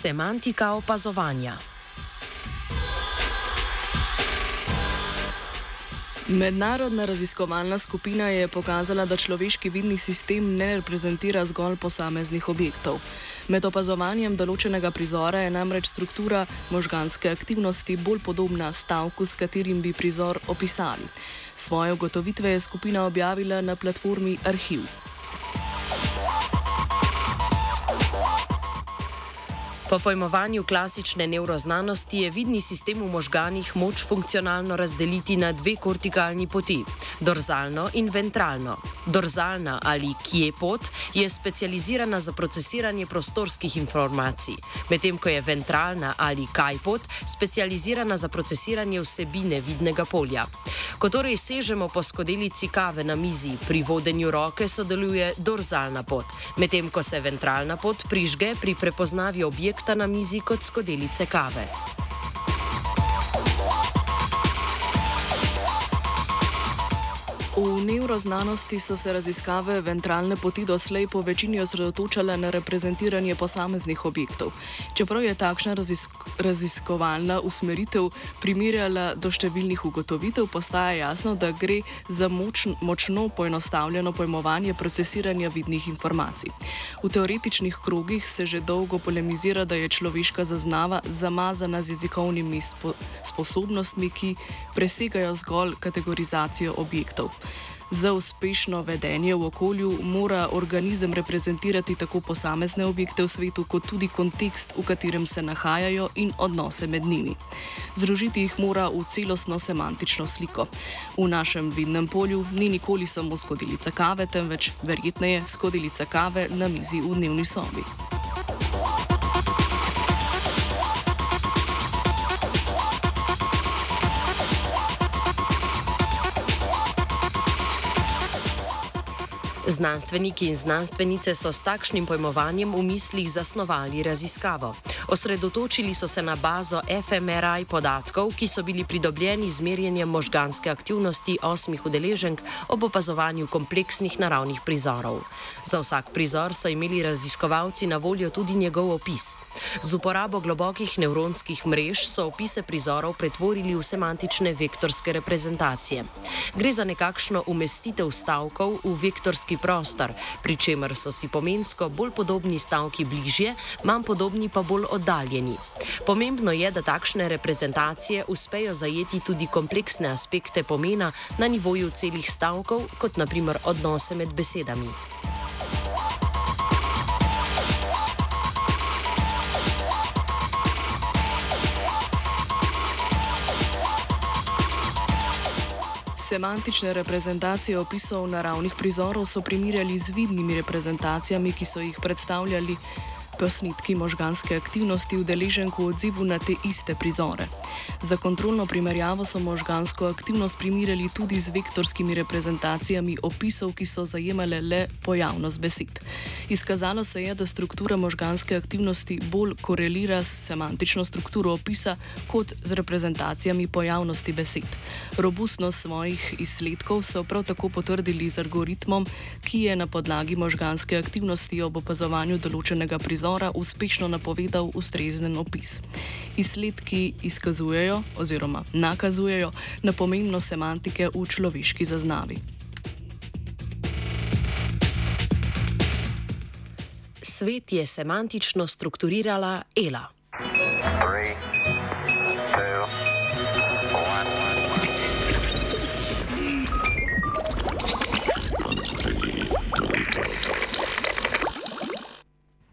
Semantika opazovanja. Mednarodna raziskovalna skupina je pokazala, da človeški vidni sistem ne reprezentira zgolj posameznih objektov. Med opazovanjem določenega prizora je namreč struktura možganske aktivnosti bolj podobna stavku, s katerim bi prizor opisali. Svoje ugotovitve je skupina objavila na platformi Arhiv. Po pojmovanju klasične nevroznanosti je vidni sistem v možganih moč funkcionalno razdeliti na dve kortikalni poti: dorzalno in ventralno. Dorzalna ali kje pot je specializirana za procesiranje prostorskih informacij, medtem ko je ventralna ali kaj pot specializirana za procesiranje vsebine vidnega polja. Ko torej sežemo po skodelici kave na mizi, pri vodenju roke sodeluje dorzalna pot, medtem ko se ventralna pot prižge pri prepoznavi objekta objekta na mizi kot skodelice kave. V nevroznanosti so se raziskave ventralne poti doslej po večini osredotočale na reprezentiranje posameznih objektov. Čeprav je takšna razisk raziskovalna usmeritev primerjala do številnih ugotovitev, postaja jasno, da gre za moč močno poenostavljeno pojmovanje procesiranja vidnih informacij. V teoretičnih krogih se že dolgo polemizira, da je človeška zaznava zamazana z jezikovnimi spo sposobnostmi, ki presegajo zgolj kategorizacijo objektov. Za uspešno vedenje v okolju mora organizem reprezentirati tako posamezne objekte v svetu, kot tudi kontekst, v katerem se nahajajo in odnose med njimi. Združiti jih mora v celostno semantično sliko. V našem vidnem polju ni nikoli samo skodelica kave, temveč verjetneje skodelica kave na mizi v dnevni sobi. Znanstveniki in znanstvenice so s takšnim pojmovanjem v mislih zasnovali raziskavo. Osredotočili so se na bazo fMRI podatkov, ki so bili pridobljeni z merjenjem možganske aktivnosti osmih udeleženk ob opazovanju kompleksnih naravnih prizorov. Za vsak prizor so imeli raziskovalci na voljo tudi njegov opis. Z uporabo globokih nevronskih mrež so opise prizorov pretvorili v semantične vektorske reprezentacije. Gre za nekakšno umestitev stavkov v vektorski prostor, pri čemer so si pomensko bolj podobni stavki bližje, manj podobni pa bolj oddaljeni. Pomembno je, da takšne reprezentacije uspejo zajeti tudi kompleksne aspekte pomena na nivoju celih stavkov, kot naprimer odnose med besedami. Semantične reprezentacije opisov naravnih prizorov so primerjali z vidnimi reprezentacijami, ki so jih predstavljali posnetki možganske aktivnosti udeleženk v odzivu na te iste prizore. Za kontrolno primerjavo so možgansko aktivnost primerjali tudi z vektorskimi reprezentacijami opisov, ki so zajemale le pojavnost besed. Izkazalo se je, da struktura možganske aktivnosti bolj korelira s semantično strukturo opisa kot z reprezentacijami pojavnosti besed. Robustnost svojih izsledkov so prav tako potrdili z algoritmom, ki je na podlagi možganske aktivnosti ob opazovanju določenega prizora nadzora uspešno napovedal ustrezen opis. Izsledki izkazujejo oziroma nakazujejo na pomembnost semantike v človeški zaznavi. Svet je semantično strukturirala Ela.